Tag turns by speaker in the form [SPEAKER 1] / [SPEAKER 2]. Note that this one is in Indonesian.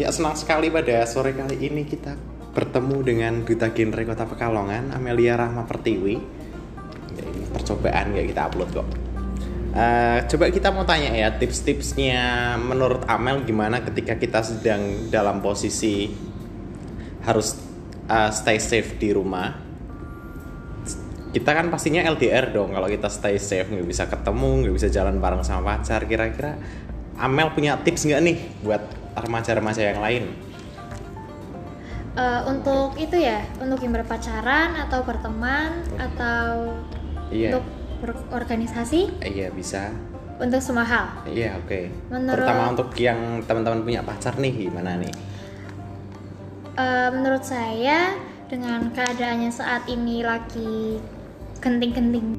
[SPEAKER 1] Ya senang sekali pada sore kali ini kita bertemu dengan Duta Genre Kota Pekalongan Amelia Rahma Pertiwi. Ya, ini percobaan ya kita upload kok. Uh, coba kita mau tanya ya tips-tipsnya menurut Amel gimana ketika kita sedang dalam posisi harus uh, stay safe di rumah. Kita kan pastinya LDR dong kalau kita stay safe nggak bisa ketemu nggak bisa jalan bareng sama pacar. Kira-kira Amel punya tips nggak nih buat remaja-remaja yang lain?
[SPEAKER 2] Uh, untuk itu ya, untuk yang berpacaran atau berteman atau
[SPEAKER 1] Iya.
[SPEAKER 2] untuk berorganisasi,
[SPEAKER 1] Iya bisa.
[SPEAKER 2] untuk semua hal.
[SPEAKER 1] Iya oke.
[SPEAKER 2] Menurut-
[SPEAKER 1] Terutama untuk yang teman-teman punya pacar nih gimana nih?
[SPEAKER 2] Uh, menurut saya dengan keadaannya saat ini lagi genting-genting